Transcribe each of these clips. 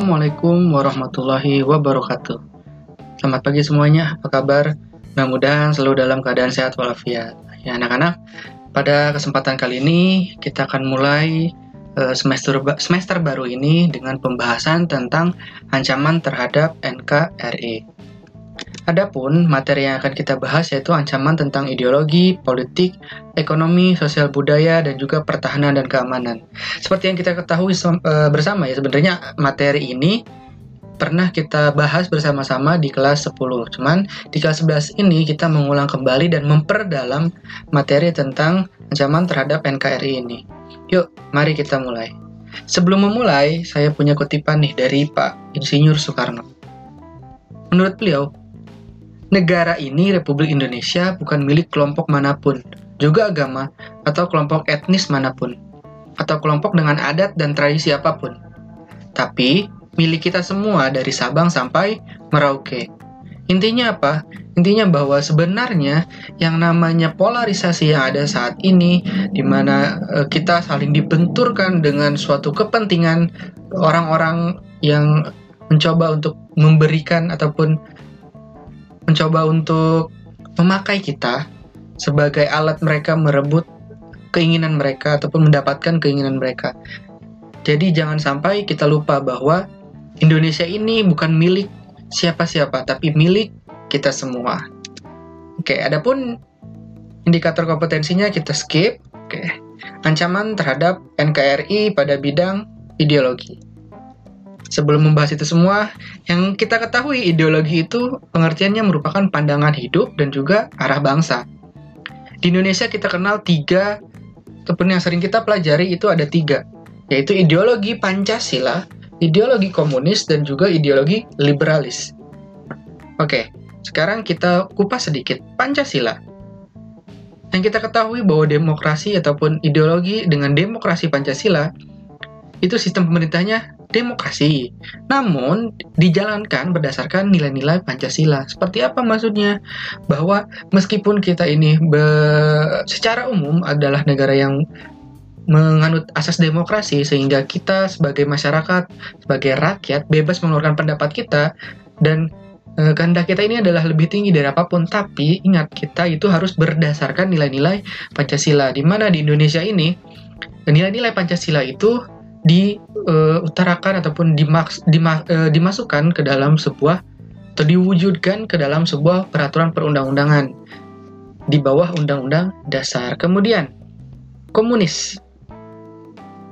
Assalamualaikum warahmatullahi wabarakatuh. Selamat pagi semuanya, apa kabar? Mudah-mudahan selalu dalam keadaan sehat walafiat. Ya anak-anak, pada kesempatan kali ini kita akan mulai uh, semester semester baru ini dengan pembahasan tentang ancaman terhadap NKRI. Adapun materi yang akan kita bahas yaitu ancaman tentang ideologi, politik, ekonomi, sosial budaya, dan juga pertahanan dan keamanan. Seperti yang kita ketahui eh, bersama ya, sebenarnya materi ini pernah kita bahas bersama-sama di kelas 10. Cuman di kelas 11 ini kita mengulang kembali dan memperdalam materi tentang ancaman terhadap NKRI ini. Yuk, mari kita mulai. Sebelum memulai, saya punya kutipan nih dari Pak Insinyur Soekarno. Menurut beliau, Negara ini, Republik Indonesia, bukan milik kelompok mana pun, juga agama atau kelompok etnis mana pun, atau kelompok dengan adat dan tradisi apa pun. Tapi, milik kita semua dari Sabang sampai Merauke. Intinya apa? Intinya bahwa sebenarnya yang namanya polarisasi yang ada saat ini, di mana e, kita saling dibenturkan dengan suatu kepentingan orang-orang yang mencoba untuk memberikan ataupun mencoba untuk memakai kita sebagai alat mereka merebut keinginan mereka ataupun mendapatkan keinginan mereka. Jadi jangan sampai kita lupa bahwa Indonesia ini bukan milik siapa-siapa tapi milik kita semua. Oke, adapun indikator kompetensinya kita skip. Oke. Ancaman terhadap NKRI pada bidang ideologi. Sebelum membahas itu semua, yang kita ketahui ideologi itu pengertiannya merupakan pandangan hidup dan juga arah bangsa. Di Indonesia kita kenal tiga, ataupun yang sering kita pelajari itu ada tiga, yaitu ideologi Pancasila, ideologi komunis, dan juga ideologi liberalis. Oke, sekarang kita kupas sedikit Pancasila. Yang kita ketahui bahwa demokrasi ataupun ideologi dengan demokrasi Pancasila itu sistem pemerintahnya demokrasi. Namun dijalankan berdasarkan nilai-nilai Pancasila. Seperti apa maksudnya? Bahwa meskipun kita ini secara umum adalah negara yang menganut asas demokrasi sehingga kita sebagai masyarakat, sebagai rakyat bebas mengeluarkan pendapat kita dan e, kehendak kita ini adalah lebih tinggi dari apa pun. Tapi ingat kita itu harus berdasarkan nilai-nilai Pancasila. Di mana di Indonesia ini nilai-nilai Pancasila itu diutarakan uh, ataupun dimaks, dima, uh, dimasukkan ke dalam sebuah atau diwujudkan ke dalam sebuah peraturan perundang-undangan di bawah undang-undang dasar. Kemudian komunis.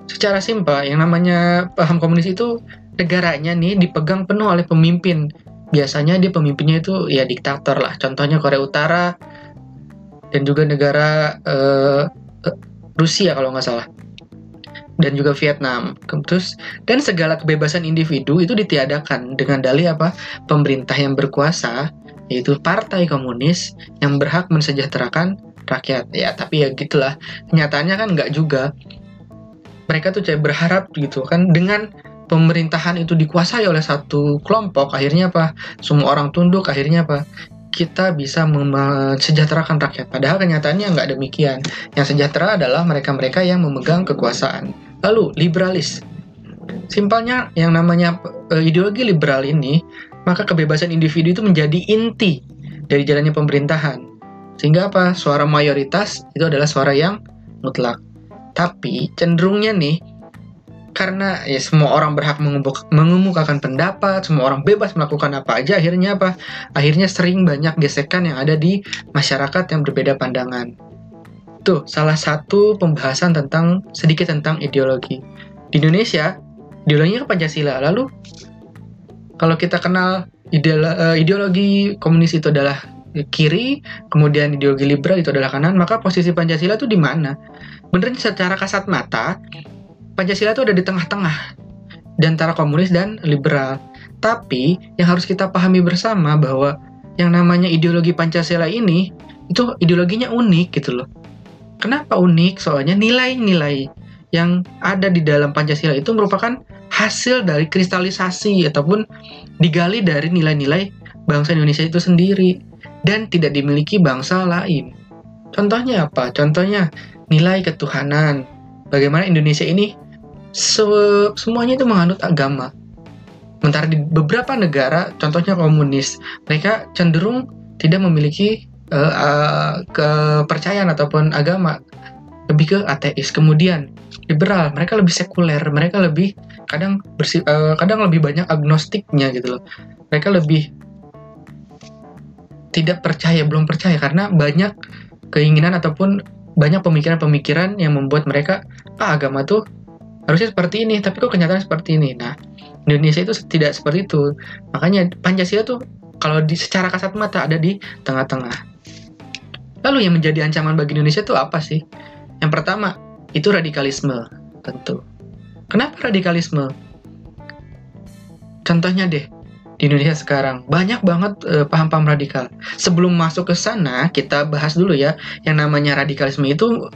Secara simpel yang namanya paham komunis itu negaranya nih dipegang penuh oleh pemimpin. Biasanya dia pemimpinnya itu ya diktator lah. Contohnya Korea Utara dan juga negara uh, Rusia kalau nggak salah dan juga Vietnam. Terus dan segala kebebasan individu itu ditiadakan dengan dalih apa? Pemerintah yang berkuasa yaitu partai komunis yang berhak mensejahterakan rakyat. Ya, tapi ya gitulah. Kenyataannya kan nggak juga. Mereka tuh kayak berharap gitu kan dengan pemerintahan itu dikuasai oleh satu kelompok, akhirnya apa? Semua orang tunduk, akhirnya apa? kita bisa mensejahterakan rakyat. Padahal kenyataannya nggak demikian. Yang sejahtera adalah mereka-mereka yang memegang kekuasaan. Lalu, liberalis. Simpelnya, yang namanya uh, ideologi liberal ini, maka kebebasan individu itu menjadi inti dari jalannya pemerintahan. Sehingga apa? Suara mayoritas itu adalah suara yang mutlak. Tapi cenderungnya nih, karena ya semua orang berhak mengemukakan pendapat, semua orang bebas melakukan apa aja, akhirnya apa? Akhirnya sering banyak gesekan yang ada di masyarakat yang berbeda pandangan. Tuh, salah satu pembahasan tentang sedikit tentang ideologi. Di Indonesia, ideologinya Pancasila. Lalu kalau kita kenal eh, ideologi komunis itu adalah kiri, kemudian ideologi liberal itu adalah kanan, maka posisi Pancasila itu di mana? Benernya secara kasat mata, Pancasila itu ada di tengah-tengah di antara komunis dan liberal. Tapi yang harus kita pahami bersama bahwa yang namanya ideologi Pancasila ini itu ideologinya unik gitu loh. Kenapa unik? Soalnya nilai-nilai yang ada di dalam Pancasila itu merupakan hasil dari kristalisasi ataupun digali dari nilai-nilai bangsa Indonesia itu sendiri dan tidak dimiliki bangsa lain. Contohnya apa? Contohnya nilai ketuhanan. Bagaimana Indonesia ini se semuanya itu menganut agama. Sementara di beberapa negara, contohnya komunis, mereka cenderung tidak memiliki uh, kepercayaan ataupun agama, lebih ke ateis. Kemudian liberal, mereka lebih sekuler, mereka lebih kadang bersih, uh, kadang lebih banyak agnostiknya gitu loh. Mereka lebih tidak percaya, belum percaya karena banyak keinginan ataupun banyak pemikiran-pemikiran yang membuat mereka ah agama tuh harusnya seperti ini, tapi kok kenyataan seperti ini. Nah, Indonesia itu tidak seperti itu. Makanya Pancasila tuh kalau di secara kasat mata ada di tengah-tengah. Lalu yang menjadi ancaman bagi Indonesia itu apa sih? Yang pertama, itu radikalisme, tentu. Kenapa radikalisme? Contohnya deh, di Indonesia sekarang. Banyak banget eh, paham-paham radikal. Sebelum masuk ke sana, kita bahas dulu ya yang namanya radikalisme itu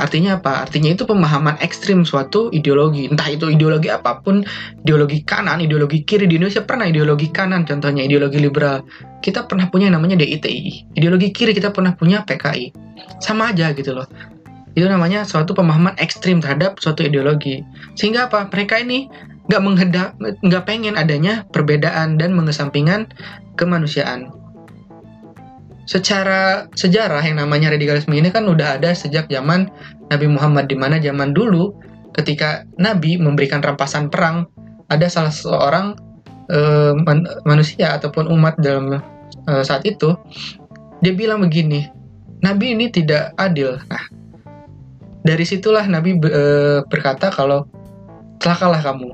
Artinya apa? Artinya itu pemahaman ekstrim suatu ideologi. Entah itu ideologi apa pun, ideologi kanan, ideologi kiri di Indonesia pernah ideologi kanan, contohnya ideologi liberal. Kita pernah punya yang namanya DITI. Ideologi kiri kita pernah punya PKI. Sama aja gitu loh. Itu namanya suatu pemahaman ekstrim terhadap suatu ideologi. Sehingga apa? Mereka ini nggak menghendak nggak pengen adanya perbedaan dan mengesampingkan kemanusiaan secara sejarah yang namanya radikalisme ini kan udah ada sejak zaman Nabi Muhammad di mana zaman dulu ketika Nabi memberikan rampasan perang ada salah seorang uh, man manusia ataupun umat dalam uh, saat itu dia bilang begini Nabi ini tidak adil. Nah dari situlah Nabi uh, berkata kalau celakalah kamu.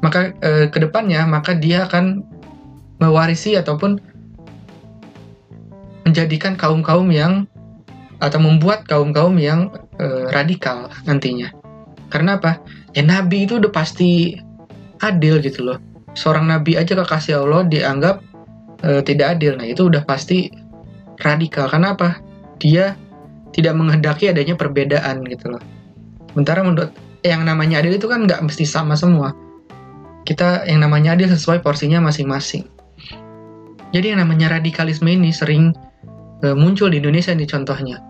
Maka ke depannya maka dia akan mewarisi ataupun menjadikan kaum-kaum yang atau membuat kaum-kaum yang e, radikal nantinya. Karena apa? Ya nabi itu udah pasti adil gitu loh. Seorang nabi aja kekasih Allah dianggap e, tidak adil. Nah, itu udah pasti radikal. Karena apa? Dia tidak menghendaki adanya perbedaan gitu loh. Sementara menurut yang namanya adil itu kan nggak mesti sama semua kita yang namanya adil sesuai porsinya masing-masing. Jadi yang namanya radikalisme ini sering uh, muncul di Indonesia nih contohnya.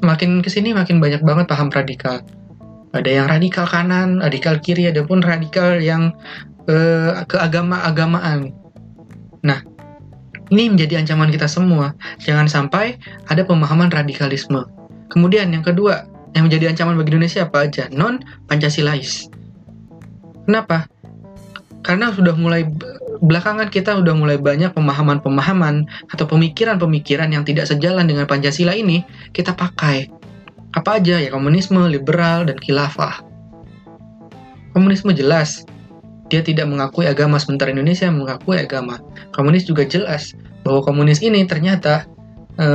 Makin ke sini makin banyak banget paham radikal. Ada yang radikal kanan, radikal kiri, ada pun radikal yang uh, keagama-agamaan. Nah, ini menjadi ancaman kita semua. Jangan sampai ada pemahaman radikalisme. Kemudian yang kedua, yang menjadi ancaman bagi Indonesia apa aja? Non Pancasilais. Kenapa? karena sudah mulai belakangan kita sudah mulai banyak pemahaman-pemahaman atau pemikiran-pemikiran yang tidak sejalan dengan Pancasila ini kita pakai. Apa aja ya komunisme, liberal, dan khilafah. Komunisme jelas, dia tidak mengakui agama sementara Indonesia mengakui agama. Komunis juga jelas bahwa komunis ini ternyata e,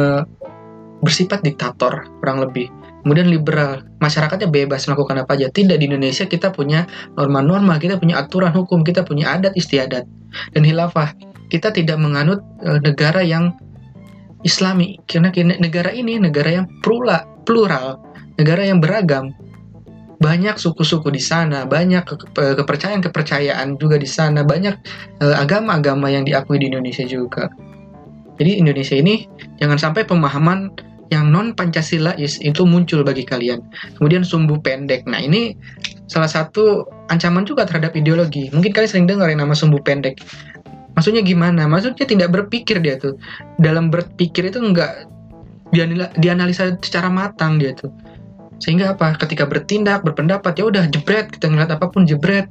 bersifat diktator kurang lebih Kemudian liberal, masyarakatnya bebas melakukan apa aja. Tidak di Indonesia kita punya norma-norma, kita punya aturan hukum, kita punya adat istiadat. Dan hilafah, kita tidak menganut e, negara yang islami. Karena negara ini negara yang plura, plural, negara yang beragam. Banyak suku-suku di sana, banyak kepercayaan-kepercayaan juga di sana, banyak e, agama-agama yang diakui di Indonesia juga. Jadi Indonesia ini jangan sampai pemahaman yang non Pancasilais itu muncul bagi kalian. Kemudian sumbu pendek. Nah, ini salah satu ancaman juga terhadap ideologi. Mungkin kalian sering dengar yang nama sumbu pendek. Maksudnya gimana? Maksudnya tidak berpikir dia tuh. Dalam berpikir itu enggak dianalisa secara matang dia tuh. Sehingga apa? Ketika bertindak, berpendapat ya udah jebret, kita ngeliat apa pun jebret.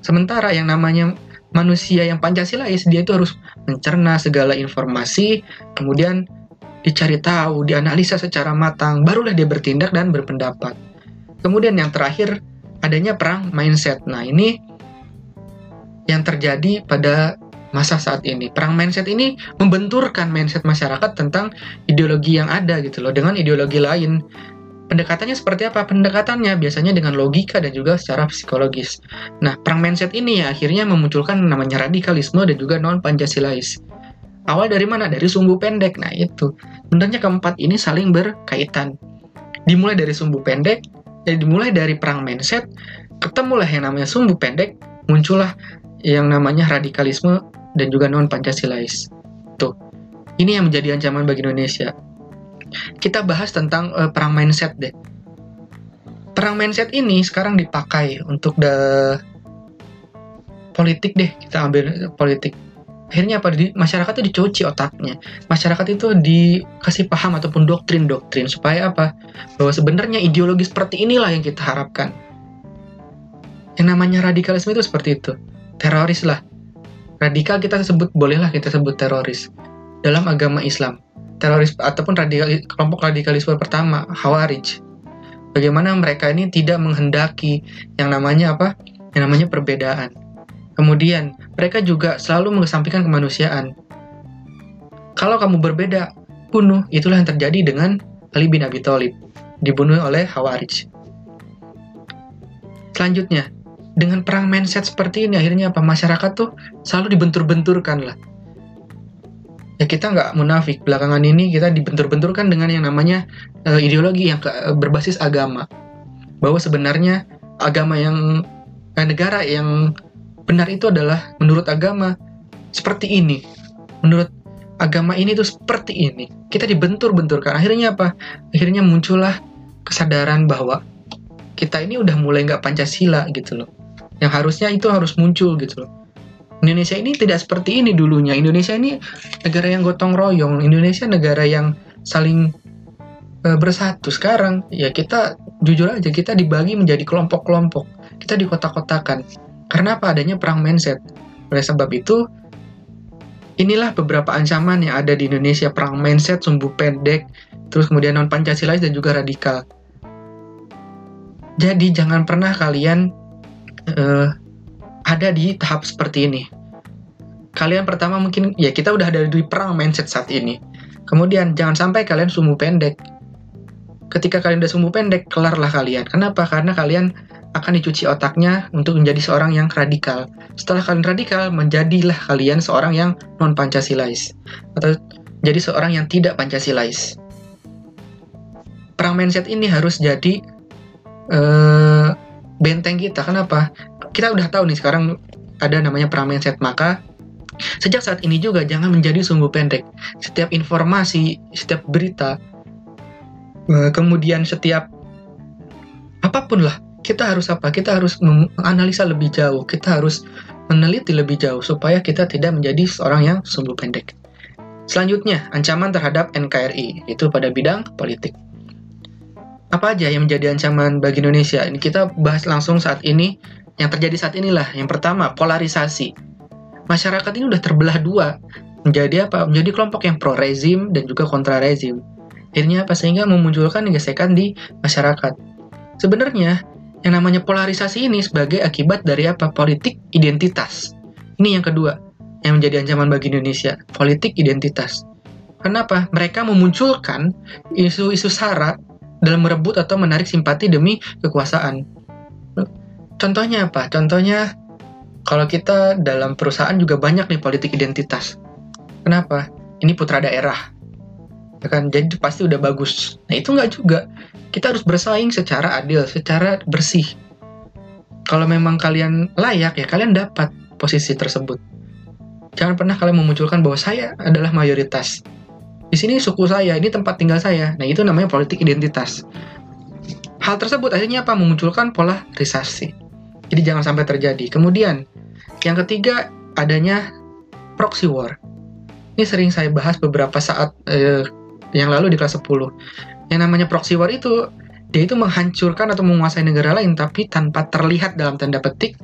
Sementara yang namanya manusia yang Pancasilais dia itu harus mencerna segala informasi, kemudian dicari tahu, dianalisa secara matang, barulah dia bertindak dan berpendapat. Kemudian yang terakhir, adanya perang mindset. Nah, ini yang terjadi pada masa saat ini. Perang mindset ini membenturkan mindset masyarakat tentang ideologi yang ada gitu loh dengan ideologi lain. Pendekatannya seperti apa? Pendekatannya biasanya dengan logika dan juga secara psikologis. Nah, perang mindset ini ya akhirnya memunculkan namanya radikalisme dan juga non Pancasilais. Awal dari mana? Dari sumbu pendek. Nah, itu. Sebenarnya keempat ini saling berkaitan. Dimulai dari sumbu pendek, jadi dimulai dari perang mindset, ketemulah yang namanya sumbu pendek, muncullah yang namanya radikalisme dan juga non Pancasilais. Tuh. Ini yang menjadi ancaman bagi Indonesia. Kita bahas tentang uh, perang mindset deh. Perang mindset ini sekarang dipakai untuk the politik deh kita ambil politik akhirnya apa? Di masyarakat itu dicuci otaknya. Masyarakat itu dikasih paham ataupun doktrin doktrin supaya apa? Bahwa sebenarnya ideologi seperti inilah yang kita harapkan. Yang namanya radikalisme itu seperti itu. Teroris lah. Radikal kita sebut bolehlah kita sebut teroris. Dalam agama Islam. Teroris ataupun radikal, kelompok radikalisme pertama Hawarij bagaimana mereka ini tidak menghendaki yang namanya apa? Yang namanya perbedaan Kemudian, mereka juga selalu mengesampingkan kemanusiaan. Kalau kamu berbeda, bunuh. Itulah yang terjadi dengan Ali bin Abi Thalib, dibunuh oleh Hawarij. Selanjutnya, dengan perang mindset seperti ini, akhirnya apa? Masyarakat tuh selalu dibentur-benturkan lah. Ya kita nggak munafik, belakangan ini kita dibentur-benturkan dengan yang namanya uh, ideologi yang ke, uh, berbasis agama. Bahwa sebenarnya agama yang, eh, negara yang benar itu adalah menurut agama seperti ini. Menurut agama ini tuh seperti ini. Kita dibentur-benturkan. Akhirnya apa? Akhirnya muncullah kesadaran bahwa kita ini udah mulai nggak Pancasila gitu loh. Yang harusnya itu harus muncul gitu loh. Indonesia ini tidak seperti ini dulunya. Indonesia ini negara yang gotong royong. Indonesia negara yang saling uh, bersatu. Sekarang ya kita jujur aja kita dibagi menjadi kelompok-kelompok. Kita dikotak-kotakan karena apa adanya perang mindset. Oleh sebab itu, inilah beberapa ancaman yang ada di Indonesia. Perang mindset, sumbu pendek, terus kemudian non-Pancasilais dan juga radikal. Jadi jangan pernah kalian uh, ada di tahap seperti ini. Kalian pertama mungkin, ya kita udah ada di perang mindset saat ini. Kemudian jangan sampai kalian sumbu pendek. Ketika kalian udah sumbu pendek, kelarlah kalian. Kenapa? Karena kalian akan dicuci otaknya untuk menjadi seorang yang radikal. Setelah kalian radikal, menjadilah kalian seorang yang non-Pancasilais. Atau jadi seorang yang tidak Pancasilais. Perang mindset ini harus jadi uh, benteng kita. Kenapa? Kita udah tahu nih sekarang ada namanya perang mindset. Maka sejak saat ini juga jangan menjadi sungguh pendek. Setiap informasi, setiap berita, uh, kemudian setiap apa pun lah kita harus apa? Kita harus menganalisa lebih jauh. Kita harus meneliti lebih jauh supaya kita tidak menjadi seorang yang sumbu pendek. Selanjutnya, ancaman terhadap NKRI, itu pada bidang politik. Apa aja yang menjadi ancaman bagi Indonesia? Ini kita bahas langsung saat ini. Yang terjadi saat inilah. Yang pertama, polarisasi. Masyarakat ini udah terbelah dua. Menjadi apa? Menjadi kelompok yang pro rezim dan juga kontra rezim. Akhirnya apa? Sehingga memunculkan gesekan di masyarakat. Sebenarnya yang namanya polarisasi ini sebagai akibat dari apa? Politik identitas. Ini yang kedua yang menjadi ancaman bagi Indonesia, politik identitas. Kenapa? Mereka memunculkan isu-isu sara dalam merebut atau menarik simpati demi kekuasaan. Contohnya apa? Contohnya kalau kita dalam perusahaan juga banyak nih politik identitas. Kenapa? Ini putra daerah ya kan jadi pasti udah bagus nah itu nggak juga kita harus bersaing secara adil secara bersih. Kalau memang kalian layak ya kalian dapat posisi tersebut. Jangan pernah kalian memunculkan bahwa saya adalah mayoritas. Di sini suku saya ini tempat tinggal saya. Nah itu namanya politik identitas. Hal tersebut akhirnya apa? Memunculkan polarisasi. Jadi jangan sampai terjadi. Kemudian yang ketiga adanya proxy war. Ini sering saya bahas beberapa saat eh, yang lalu di kelas 10. Yang namanya proxy war itu dia itu menghancurkan atau menguasai negara lain tapi tanpa terlihat dalam tanda petik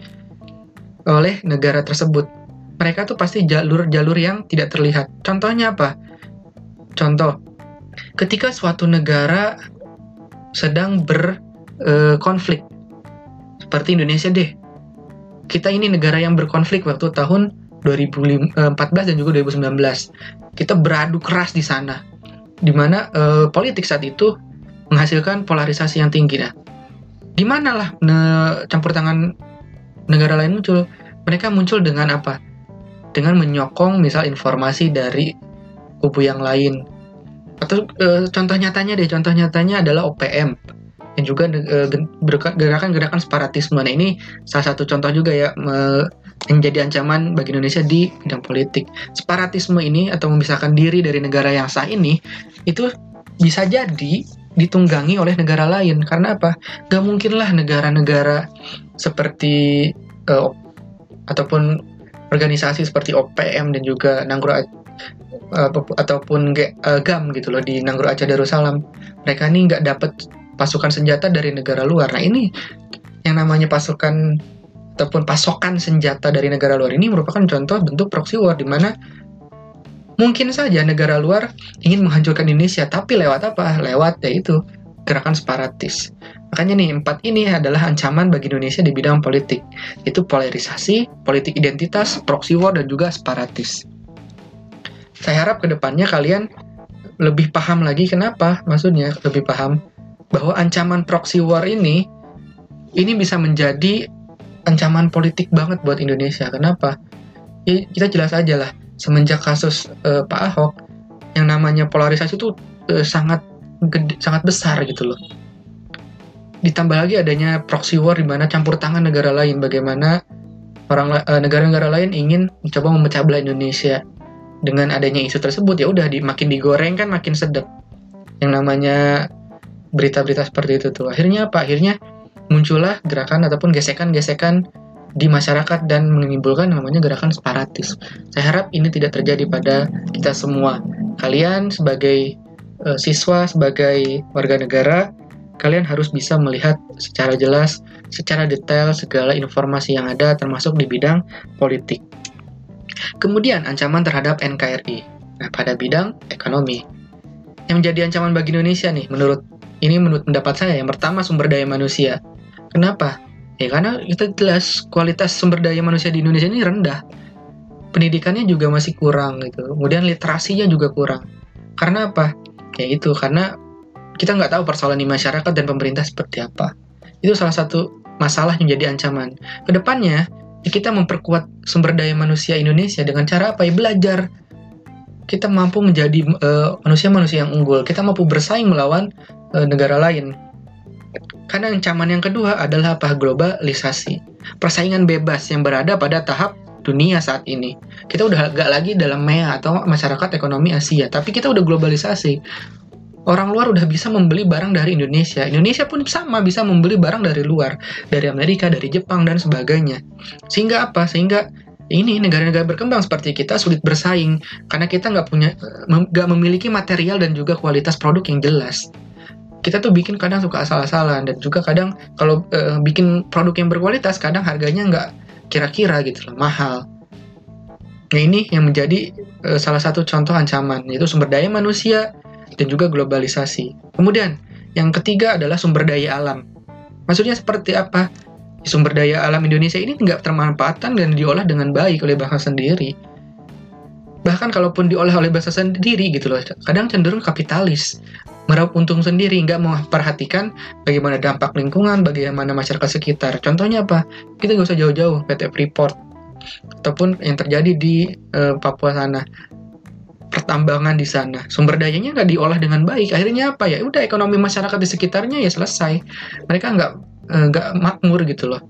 oleh negara tersebut. Mereka tuh pasti jalur-jalur yang tidak terlihat. Contohnya apa? Contoh, ketika suatu negara sedang berkonflik, e, seperti Indonesia deh. Kita ini negara yang berkonflik waktu tahun 2014 dan juga 2019. Kita beradu keras di sana di mana uh, politik saat itu menghasilkan polarisasi yang tinggi. Nah, gimana lah ne- campur tangan negara lain muncul? Mereka muncul dengan apa? Dengan menyokong misal informasi dari kubu yang lain. Atau e, contoh nyatanya deh, contoh nyatanya adalah OPM yang juga gerakan-gerakan separatisme. Nah ini salah satu contoh juga ya menjadi ancaman bagi Indonesia di bidang politik. Separatisme ini atau memisahkan diri dari negara yang sah ini itu bisa jadi ditunggangi oleh negara lain karena apa? Gak mungkinlah negara-negara seperti uh, ataupun organisasi seperti OPM dan juga Nanggro uh, ataupun uh, GAM gitu loh di Nanggro Aceh Darussalam mereka ini nggak dapat pasukan senjata dari negara luar nah ini yang namanya pasukan ataupun pasokan senjata dari negara luar ini merupakan contoh bentuk proxy war di mana mungkin saja negara luar ingin menghancurkan Indonesia tapi lewat apa? Lewat yaitu gerakan separatis. Makanya nih empat ini adalah ancaman bagi Indonesia di bidang politik. Itu polarisasi politik identitas proxy war dan juga separatis. Saya harap ke depannya kalian lebih paham lagi kenapa maksudnya lebih paham bahwa ancaman proxy war ini ini bisa menjadi ancaman politik banget buat Indonesia. Kenapa? Ya, kita jelas aja lah, semenjak kasus uh, Pak Ahok, yang namanya polarisasi itu uh, sangat gede, sangat besar gitu loh. Ditambah lagi adanya proxy war di mana campur tangan negara lain, bagaimana orang uh, negara-negara lain ingin mencoba memecah belah Indonesia. Dengan adanya isu tersebut ya udah makin digoreng kan makin sedap. Yang namanya berita-berita seperti itu tuh. Akhirnya apa? Akhirnya muncullah gerakan ataupun gesekan-gesekan di masyarakat dan menimbulkan namanya gerakan separatis. Saya harap ini tidak terjadi pada kita semua. Kalian sebagai uh, siswa, sebagai warga negara, kalian harus bisa melihat secara jelas, secara detail segala informasi yang ada termasuk di bidang politik. Kemudian ancaman terhadap NKRI. Nah, pada bidang ekonomi. Yang menjadi ancaman bagi Indonesia nih menurut ini menurut pendapat saya yang pertama sumber daya manusia. Kenapa? Ya karena kita jelas kualitas sumber daya manusia di Indonesia ini rendah. Pendidikannya juga masih kurang gitu. Kemudian literasinya juga kurang. Karena apa? Ya itu karena kita nggak tahu persoalan di masyarakat dan pemerintah seperti apa. Itu salah satu masalah yang jadi ancaman. Ke depannya ya kita memperkuat sumber daya manusia Indonesia dengan cara apa ya belajar. Kita mampu menjadi uh, manusia-manusia yang unggul. Kita mampu bersaing melawan uh, negara lain karena ancaman yang kedua adalah apa? Globalisasi. Persaingan bebas yang berada pada tahap dunia saat ini. Kita udah gak lagi dalam MEA atau masyarakat ekonomi Asia, tapi kita udah globalisasi. Orang luar udah bisa membeli barang dari Indonesia. Indonesia pun sama bisa membeli barang dari luar, dari Amerika, dari Jepang dan sebagainya. Sehingga apa? Sehingga ini negara-negara berkembang seperti kita sulit bersaing karena kita nggak punya nggak memiliki material dan juga kualitas produk yang jelas kita tuh bikin kadang suka asal-asalan dan juga kadang kalau uh, bikin produk yang berkualitas kadang harganya nggak kira-kira gitu loh mahal. Nah ini yang menjadi uh, salah satu contoh ancaman yaitu sumber daya manusia dan juga globalisasi. Kemudian yang ketiga adalah sumber daya alam. Maksudnya seperti apa? Sumber daya alam Indonesia ini nggak termanfaatkan dan diolah dengan baik oleh bangsa sendiri bahkan kalaupun diolah oleh bangsa sendiri gitu loh kadang cenderung kapitalis meraup untung sendiri nggak memperhatikan bagaimana dampak lingkungan bagaimana masyarakat sekitar. Contohnya apa? Kita nggak usah jauh-jauh PT Freeport ataupun yang terjadi di uh, Papua sana. Pertambangan di sana. Sumber dayanya nggak diolah dengan baik. Akhirnya apa? Ya udah ekonomi masyarakat di sekitarnya ya selesai. Mereka nggak eh, nggak makmur gitu loh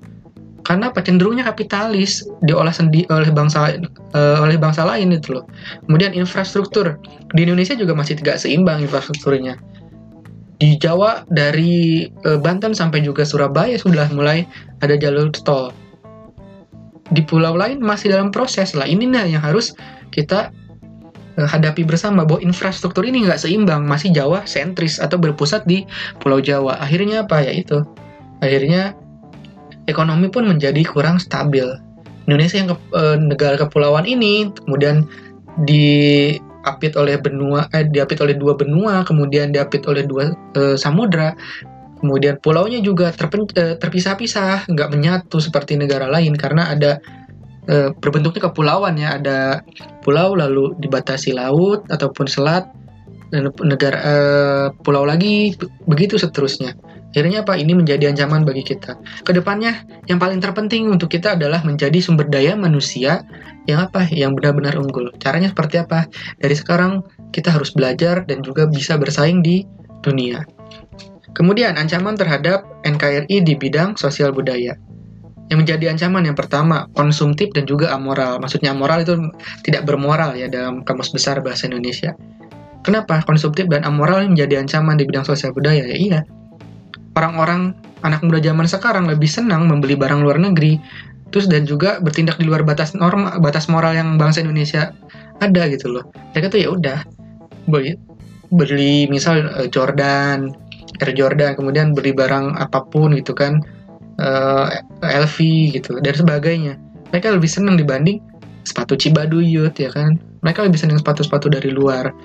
karena apa cenderungnya kapitalis diolah sendi oleh bangsa uh, oleh bangsa lain itu loh. Kemudian infrastruktur di Indonesia juga masih tidak seimbang infrastrukturnya. Di Jawa dari uh, Banten sampai juga Surabaya sudah mulai ada jalur tol. Di pulau lain masih dalam proses lah. Ini nah yang harus kita uh, hadapi bersama bahwa infrastruktur ini nggak seimbang, masih Jawa sentris atau berpusat di Pulau Jawa. Akhirnya apa ya itu? Akhirnya ekonomi pun menjadi kurang stabil. Indonesia yang ke, e, negara kepulauan ini kemudian diapit oleh benua eh diapit oleh dua benua, kemudian diapit oleh dua e, samudra. Kemudian pulaunya juga e, terpisah-pisah, nggak menyatu seperti negara lain karena ada e, berbentuknya kepulauan ya, ada pulau lalu dibatasi laut ataupun selat dan negara e, pulau lagi begitu seterusnya. Akhirnya apa? Ini menjadi ancaman bagi kita. Ke depannya, yang paling terpenting untuk kita adalah menjadi sumber daya manusia yang apa? Yang benar-benar unggul. Caranya seperti apa? Dari sekarang kita harus belajar dan juga bisa bersaing di dunia. Kemudian ancaman terhadap NKRI di bidang sosial budaya. Yang menjadi ancaman yang pertama, konsumtif dan juga amoral. Maksudnya amoral itu tidak bermoral ya dalam kamus besar bahasa Indonesia. Kenapa konsumtif dan amoral menjadi ancaman di bidang sosial budaya? Ya iya, orang-orang anak muda zaman sekarang lebih senang membeli barang luar negeri status dan juga bertindak di luar batas norma batas moral yang bangsa Indonesia ada gitu loh. Mereka tuh ya udah beli beli misal uh, Jordan Air Jordan kemudian beli barang apa pun gitu kan eh, LV gitu dan sebagainya. Mereka lebih senang dibanding sepatu Cibaduyut ya kan? Mereka lebih senang sepatu-sepatu dari luar.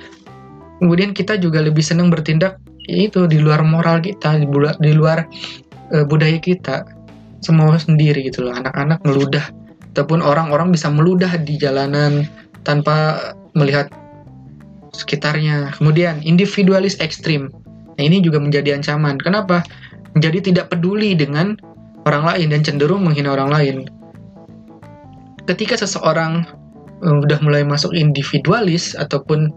Kemudian kita juga lebih senang bertindak itu di luar moral kita di luar, di luar uh, budaya kita. Semua sendiri gitu loh anak-anak meludah. Ataupun orang-orang bisa meludah di jalanan tanpa melihat sekitarnya. Kemudian individualis ekstrim. Nah ini juga menjadi ancaman. Kenapa? Menjadi tidak peduli dengan orang lain dan cenderung menghina orang lain. Ketika seseorang uh, udah mulai masuk individualis ataupun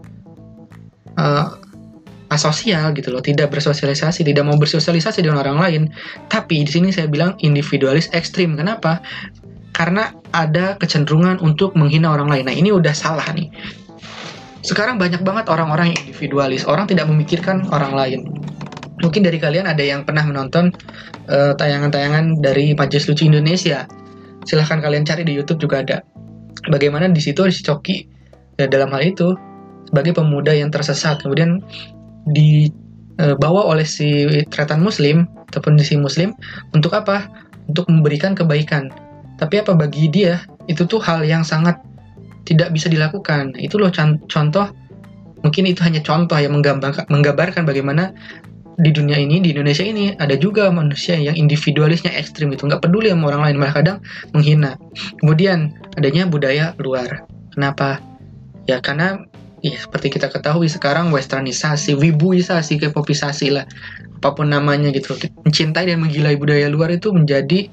uh, asosial gitu loh, tidak bersosialisasi, tidak mau bersosialisasi dengan orang lain. Tapi di sini saya bilang individualis ekstrim. Kenapa? Karena ada kecenderungan untuk menghina orang lain. Nah, ini udah salah nih. Sekarang banyak banget orang-orang yang individualis, orang tidak memikirkan orang lain. Mungkin dari kalian ada yang pernah menonton eh, tayangan-tayangan dari Majelis Lucu Indonesia. Silahkan kalian cari di YouTube juga ada. Bagaimana di situ si Coki ya, dalam hal itu sebagai pemuda yang tersesat kemudian dibawa eh, oleh si tretan muslim ataupun si muslim untuk apa? Untuk memberikan kebaikan. Tapi apa bagi dia itu tuh hal yang sangat tidak bisa dilakukan. Itu loh contoh mungkin itu hanya contoh yang menggambarkan, menggambarkan bagaimana di dunia ini di Indonesia ini ada juga manusia yang individualisnya ekstrim itu nggak peduli sama orang lain malah kadang menghina kemudian adanya budaya luar kenapa ya karena ya seperti kita ketahui sekarang westernisasi, wibuisasi, kepopisasi lah, apa pun namanya gitu. Mencintai dan menggilai budaya luar itu menjadi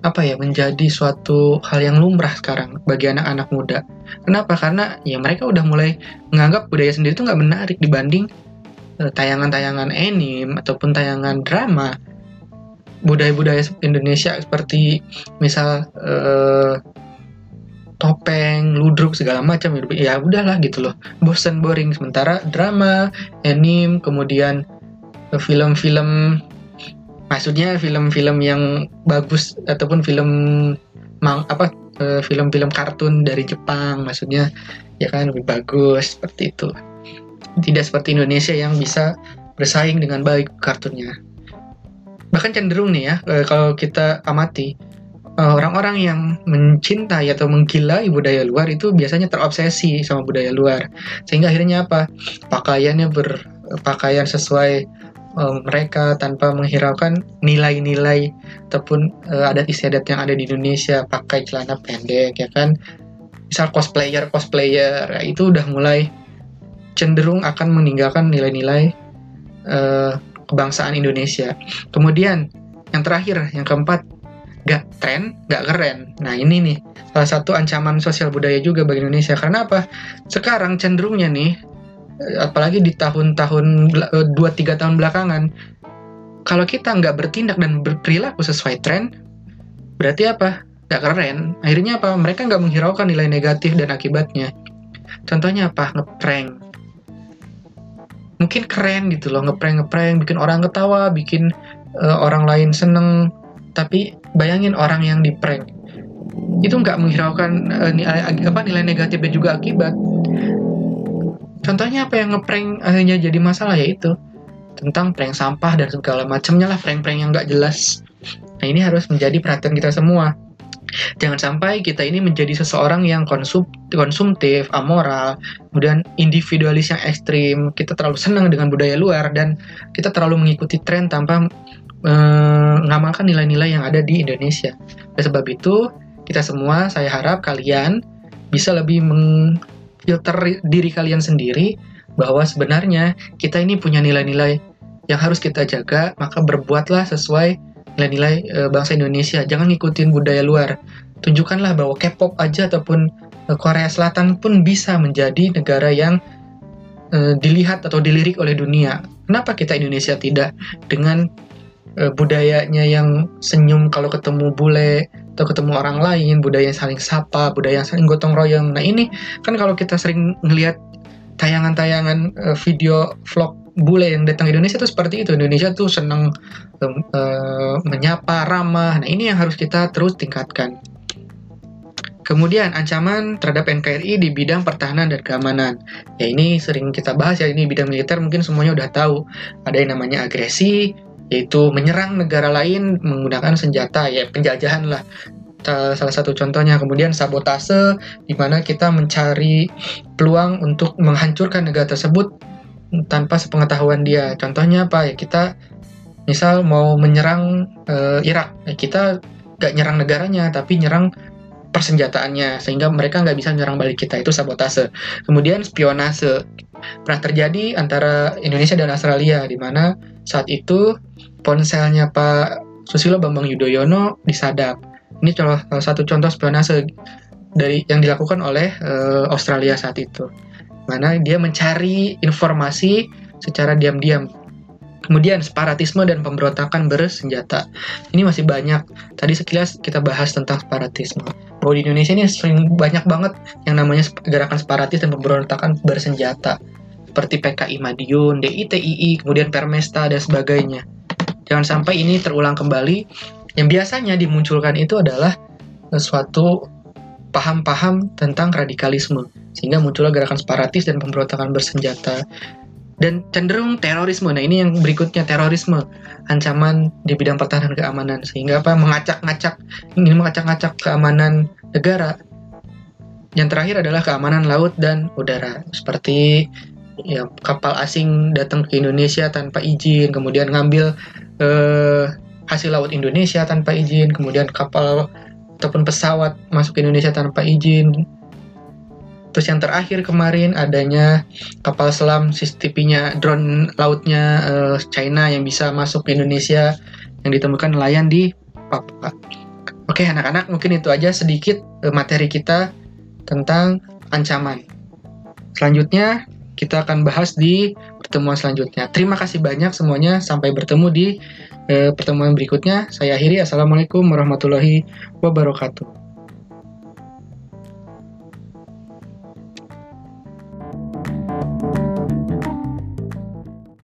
apa ya menjadi suatu hal yang lumrah sekarang bagi anak-anak muda. Kenapa? Karena ya mereka udah mulai menganggap budaya sendiri itu nggak menarik dibanding eh, tayangan-tayangan anime ataupun tayangan drama budaya-budaya Indonesia seperti misal uh, topeng, ludruk segala macam. Ya udahlah gitu loh. Bosen boring. Sementara drama, anime, kemudian film-film maksudnya film-film yang bagus ataupun film mang apa eh, film-film kartun dari Jepang maksudnya ya kan lebih bagus seperti itu. Tidak seperti Indonesia yang bisa bersaing dengan baik kartunnya. Bahkan cenderung nih ya eh, kalau kita amati orang-orang yang mencintai atau menggilai budaya luar itu biasanya terobsesi sama budaya luar. Sehingga akhirnya apa? Pakaiannya berpakaian sesuai uh, mereka tanpa menghiraukan nilai-nilai ataupun uh, adat istiadat yang ada di Indonesia. Pakai celana pendek ya kan? Misal cosplayer cosplayer ya, itu udah mulai cenderung akan meninggalkan nilai-nilai uh, kebangsaan Indonesia. Kemudian yang terakhir yang keempat gak tren, gak keren. Nah ini nih salah satu ancaman sosial budaya juga bagi Indonesia. Karena apa? Sekarang cenderungnya nih, eh, apalagi di tahun-tahun 2-3 eh, tahun belakangan, kalau kita nggak bertindak dan berperilaku sesuai tren, berarti apa? Gak keren. Akhirnya apa? Mereka nggak menghiraukan nilai negatif dan akibatnya. Contohnya apa? Ngeprank. Mungkin keren gitu loh, ngeprank ngeprank, bikin orang ketawa, bikin uh, orang lain seneng. Tapi bayangin orang yang di prank. Itu nggak menghiraukan uh, nilai, apa nilai negatif dan juga akibat. Contohnya apa yang ngeprank akhirnya jadi masalah yaitu tentang prank sampah dan segala macamnya lah prank-prank yang nggak jelas. Nah ini harus menjadi perhatian kita semua. Jangan sampai kita ini menjadi seseorang yang konsum, konsumtif, amoral, kemudian individualis yang ekstrim, kita terlalu senang dengan budaya luar, dan kita terlalu mengikuti tren tanpa mengamalkan nilai-nilai yang ada di Indonesia. Oleh sebab itu, kita semua, saya harap kalian bisa lebih mengfilter diri kalian sendiri bahwa sebenarnya kita ini punya nilai-nilai yang harus kita jaga, maka berbuatlah sesuai nilai-nilai e, bangsa Indonesia. Jangan ngikutin budaya luar. Tunjukkanlah bahwa K-pop aja ataupun e, Korea Selatan pun bisa menjadi negara yang dilihat atau dilirik oleh dunia. Kenapa kita Indonesia tidak dengan uh, budayanya yang senyum kalau ketemu bule atau ketemu orang lain, budaya yang saling sapa, budaya yang saling gotong royong. Nah ini kan kalau kita sering ngelihat tayangan-tayangan uh, video vlog bule yang datang ke Indonesia tuh seperti itu. Indonesia tuh senang uh, uh, menyapa, ramah. Nah ini yang harus kita terus tingkatkan. Kemudian ancaman terhadap NKRI di bidang pertahanan dan keamanan. Ya ini sering kita bahas ya ini bidang militer mungkin semuanya udah tahu. Ada yang namanya agresi, yaitu menyerang negara lain menggunakan senjata ya penjajahan lah. Salah satu contohnya kemudian sabotase di mana kita mencari peluang untuk menghancurkan negara tersebut tanpa sepengetahuan dia. Contohnya apa ya kita misal mau menyerang uh, Irak, ya kita gak nyerang negaranya tapi nyerang persenjataannya sehingga mereka nggak bisa menyerang balik kita itu sabotase. Kemudian spionase pernah terjadi antara Indonesia dan Australia di mana saat itu ponselnya Pak Susilo Bambang Yudhoyono disadap. Ini salah satu contoh spionase dari yang dilakukan oleh uh, Australia saat itu. Mana dia mencari informasi secara diam-diam Kemudian separatisme dan pemberontakan bersenjata. Ini masih banyak. Tadi sekilas kita bahas tentang separatisme. Bahwa di Indonesia ini sering banyak banget yang namanya gerakan separatis dan pemberontakan bersenjata. Seperti PKI Madiun, DITII, kemudian Permesta, dan sebagainya. Jangan sampai ini terulang kembali. Yang biasanya dimunculkan itu adalah suatu paham-paham tentang radikalisme. Sehingga muncullah gerakan separatis dan pemberontakan bersenjata dan cenderung terorisme. Nah, ini yang berikutnya terorisme, ancaman di bidang pertahanan keamanan sehingga apa mengacak-ngacak ingin mengacak-ngacak keamanan negara. Yang terakhir adalah keamanan laut dan udara. Seperti ya kapal asing datang ke Indonesia tanpa izin, kemudian ngambil eh, hasil laut Indonesia tanpa izin, kemudian kapal ataupun pesawat masuk Indonesia tanpa izin, Terus yang terakhir kemarin adanya kapal selam CCTV-nya drone lautnya uh, China yang bisa masuk ke Indonesia yang ditemukan nelayan di Papua. Oke anak-anak mungkin itu aja sedikit uh, materi kita tentang ancaman. Selanjutnya kita akan bahas di pertemuan selanjutnya. Terima kasih banyak semuanya. Sampai bertemu di uh, pertemuan berikutnya. Saya akhiri. Assalamualaikum warahmatullahi wabarakatuh.